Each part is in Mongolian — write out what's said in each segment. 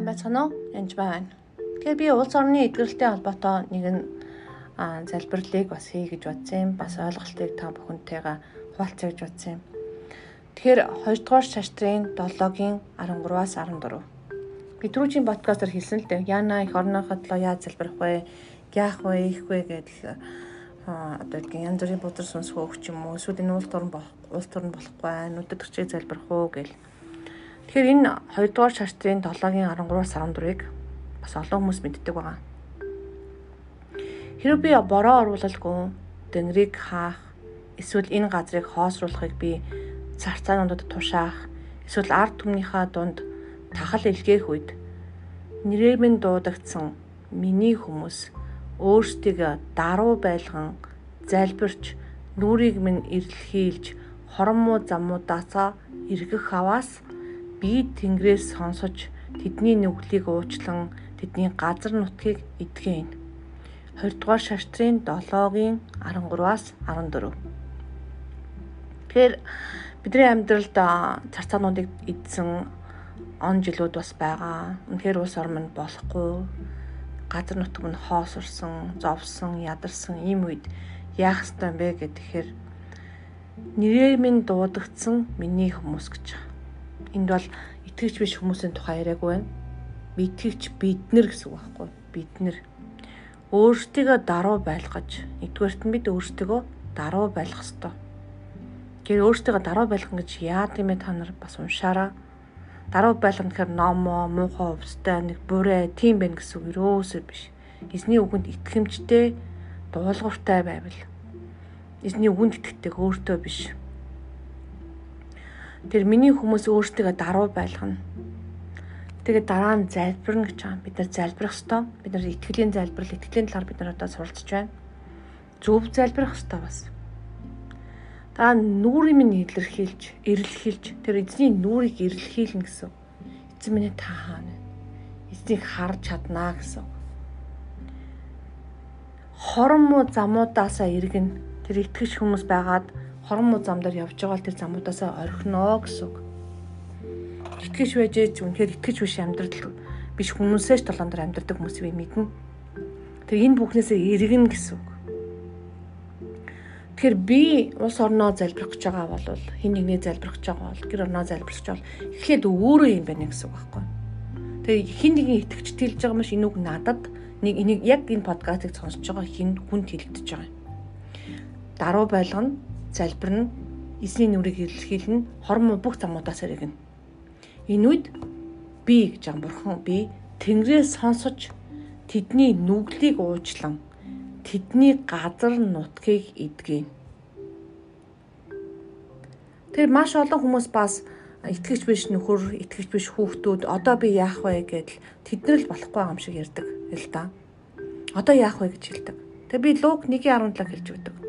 сайн байцгаана уу? Янж байна. Тэгэхээр би улс орны эдгэрэлтэй холбоотой нэгэн залбирлыг бас хий гэж бодсон юм. Бас ойлголтыг та бүхэнтэйгээ хуваалцъя гэж бодсон юм. Тэгэхээр 2 дугаар шаштрын 7-гийн 13-аас 14. Би түрүүчийн подкастаар хэлсэн л дээ. Яна их орныхоо төлөө яаж залбирах вэ? Яах вэ? Их вэ гэдэг одоо тийм янз бүрийн бодол сонсох өгч юм уу? Эсвэл энэ уул дуран болох, уул дуран болохгүй, нүдэд төрчийг залбирах уу гэл Тэгэхээр энэ 2 дугаар шаштрын 7-гийн 13-аас 14-ыг бас олон хүмүүс мэддэг байгаа. Хэрэв би бороо оруулалгүй дэнрийг хаах эсвэл энэ газрыг хоосруулахыг би царцаануудад тушаах эсвэл ард түмнийхээ дунд тахал илгээх үед нэрээ минь дуудагдсан миний хүмүүс өөрсдийгөө даруй байлган залбирч нүрийг минь ирлхийлж хоромоо замуудаасаа эргэх аваас би Тэнгэрээс сонсож тэдний нүглийг уучлан тэдний газар нутгийг эдгэн. 20 дугаар шаштрын 7-гийн 13-аас 14. Тэгэхээр бидний амьдралд царцаануудыг эдсэн он жилүүд бас байгаа. Үнэхээр улс орн болохгүй газар нутг нь хоосорсон, зовсон, ядарсан ийм үед яах ёстой бэ гэхээр нэрээ минь дуудагдсан миний хүмүүс гэж энд бол итгэвч биш хүмүүсийн тухай яриаг байна. Итгэвч бид нар гэсэн үг байхгүй бид нар өөрсдийгөө даруй байлгаж нэгдүгээрт нь бид өөрсдийгөө даруй байлгах ёстой. Тэгэхээр өөрсдийгөө даруй байлгах гэж яа тийм ээ та нар бас уншаараа. Даруй байлгах гэхээр номоо, муухай өвстэй нэг бүрээ тийм байх гэсэн үг өрөөсөө биш. Эзний үгэнд итгэмжтэй дуулууртай байвал эзний үгэнд итгэдэг өөртөө биш Тэр миний хүмүүс өөртөө даруй байлгана. Тэгээд дараа нь залбирна гэж байгаа. Бид нар залбирах ёстой. Бид нар итгэлийн залбирал, итгэлийн талаар бид нар одоо суралцж байна. Зөв залбирах ёстой бас. Та нүрийг минь илэрхийлж, эрэлхийлж, тэр эзний нүрийг эрэлхийлнэ гэсэн. Эзэн минь та хаана? Эзнийг харж чаднаа гэсэн. Хорон муу замуудаасаа иргэн тэр итгэж хүмүүс байгаад хорон муу замдаар явж байгаа л тэр замуудаасаа орхино гэсэн үг. Итгэж байж ээж үнэхээр итгэж биш амьдрал биш хүмүүсээс толондор амьдрдаг хүмүүс би мэднэ. Тэр энэ бүхнээсээ эргэн гэсэн үг. Тэгэхээр би улс орноо залбирах гэж байгаа бол хин нэгний залбирах гэж байгаа бол гэр орноо залбирах гэж бол эхлээд өөрөө юм байна гэсэн үг байхгүй. Тэгээ хин нэгний итгэж тэлж байгаа маш энэ үг надад нэг энийг яг энэ подкастыг сонсож байгаа хин хүнд хэлэгдэж байгаа юм. Даруй байлгана залбирна, эзний нүрийг илэрхийлнэ, хормоо бүх замуудаас эргэнэ. Энэ үед би гэж байгаа бурхан би Тэнгэрээс сонсож тэдний нүглийг уучлан тэдний газар нутгийг эдгэн. Тэр маш олон хүмүүс бас итгэж биш нөхөр, итгэж биш хүүхдүүд одоо би яах вэ гэдэл тэд нар л болохгүй юм шиг ярьдаг л да. Одоо яах вэ гэж хэлдэг. Тэгээ би Лук 1:17 хэлж өгдөг.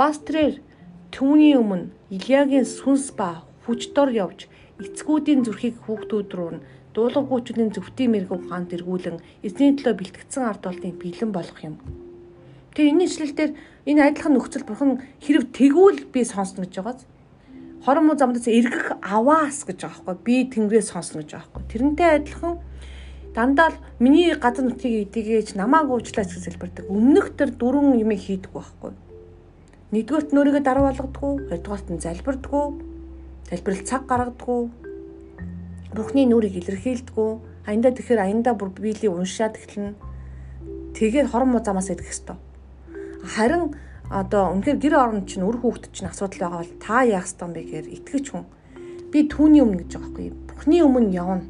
Бас тэрээр түүний өмнө Илиягийн сүнс ба хүч дор явж эцгүүдийн зүрхийг хүүхдүүд рүү нь дуулуургуучдын зөвхтийн мэрэгүү хаанд эргүүлэн эзний төлөө бэлтгэгдсэн ард олныг бэлэн болгох юм. Тэгээ энэ ишлэлээр энэ адилхан нөхцөл бурхан хэрэг тэгвэл би сонсно гэж байгааз. Хорон муу замдаас эргэх аваас гэж байгаа байхгүй би тэнгэрээс сонсно гэж байгаа байхгүй. Тэрнтэй адилхан дандаа л миний газар нутгийг эдгэж намааг уучлаач гэж хэлбэрдэг. Өмнөх төр дөрвөн юм хийдэг байхгүй Нэгдүгээрт нөрийгөө даруу болгодгоо, хоёрдугаарт нь залбирдгоо, залбирал цаг гаргадгоо, Бурхны нүрийг илэрхийлдэггүй. Аяндаа тэгэхээр аяндаа бүр биелийг уншаад эхэлнэ. Тэгээд хорон музамаас идэх хэвээр. Харин одоо үнэхээр гэр орон чинь үр хүүхэд чинь асуудал байгаа бол та яах ёстой юм бэ гэхээр итгэж хүн. Би түүний өмнө гэж байгаа байхгүй. Бурхны өмнө явна.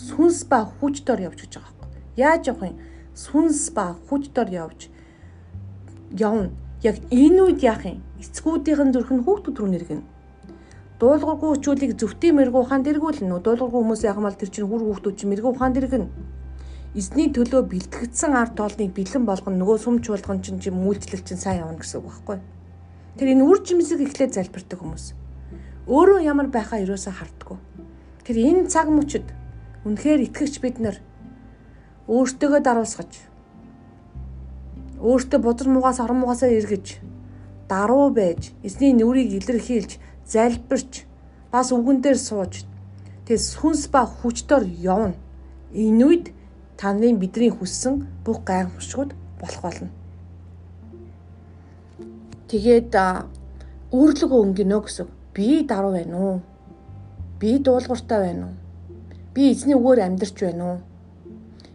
Сүнс ба хүч дор явж гэж байгаа байхгүй. Яаж явах юм? Сүнс ба хүч дор явж явна яг энэ үед яах юм? Эцгүүдийн зүрх нь хүүхдүүд рүү нэргэнэ. Дуулуургүй хүчүүлийг зөвхтийн мэрэгүү ухаанд эргүүлнэ. Дуулуургүй хүмүүс яах мал тэр чинь хүр хүүхдүүд чинь мэрэгүү ухаанд эргэнэ. Эзний төлөө бэлтгэгдсэн ард тоолныг бэлэн болгоно нөгөө сүм чуулган чинь чинь мүүлчлэл чинь сайн явна гэсэн үг байхгүй. Тэр энэ үр жимсэг эхлээд залбирдаг хүмүүс. Өөрөө ямар байхаа юусаа хардггүй. Тэр энэ цаг мөчид үнэхээр итгэгч бид нар өөртөөгөө даруусгаж өөртөө бузар муугаас орон муугаасаа эргэж даруу байж эзний нүрийг илэрхийлж залбирч бас үгэн дээр сууж тэгээ сүнс ба хүчээр явна Энэ үед таны бидний хүссэн бүх гайхамшгууд болох болно. Тэгээд өөрлөгөө өнгөнө гэсэн. Би даруу байна уу? Би дуулууртай байна уу? Би эзний үгээр амьдарч байна уу?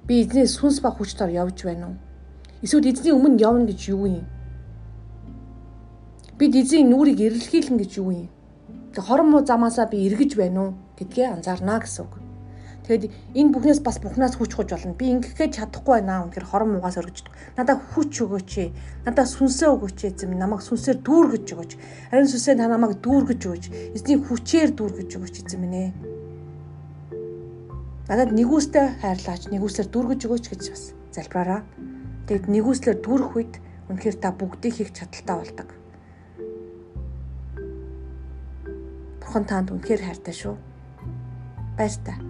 Би эзний сүнс ба хүч төр явж байна уу? Эсвэл эзний өмнө явна гэж юу юм? Бид эзний нүрийг эрэлхийлнэ гэж юу юм? Тэг хорон муу замаасаа би эргэж байна уу гэдгээ анзаарна гэсэн үг. Тэгэд энэ бүхнээс бас бухнаас хүч хож болно. Би ингэхэд чадахгүй байна. Үнэхээр хорон муугаас өргөждөг. Надад хүч өгөөч. Надад сүнсээ өгөөч эзэм. Намайг сүнсээр дүүргэж өгөөч. Харин сүнсээ та намайг дүүргэж өгөөч. Эзний хүчээр дүүргэж өгөөч эзэм минь. Надад нэгүстэй хайрлаач, нэгүслэр дүүргэж өгөөч гэж бас залбираараа. Тэгэд нэгүслэр дүүрэх үед үнэхээр та бүгдийг хийх чадaltaа болдог. Бурхан танд үнэхээр хайртай шүү. Баяр та.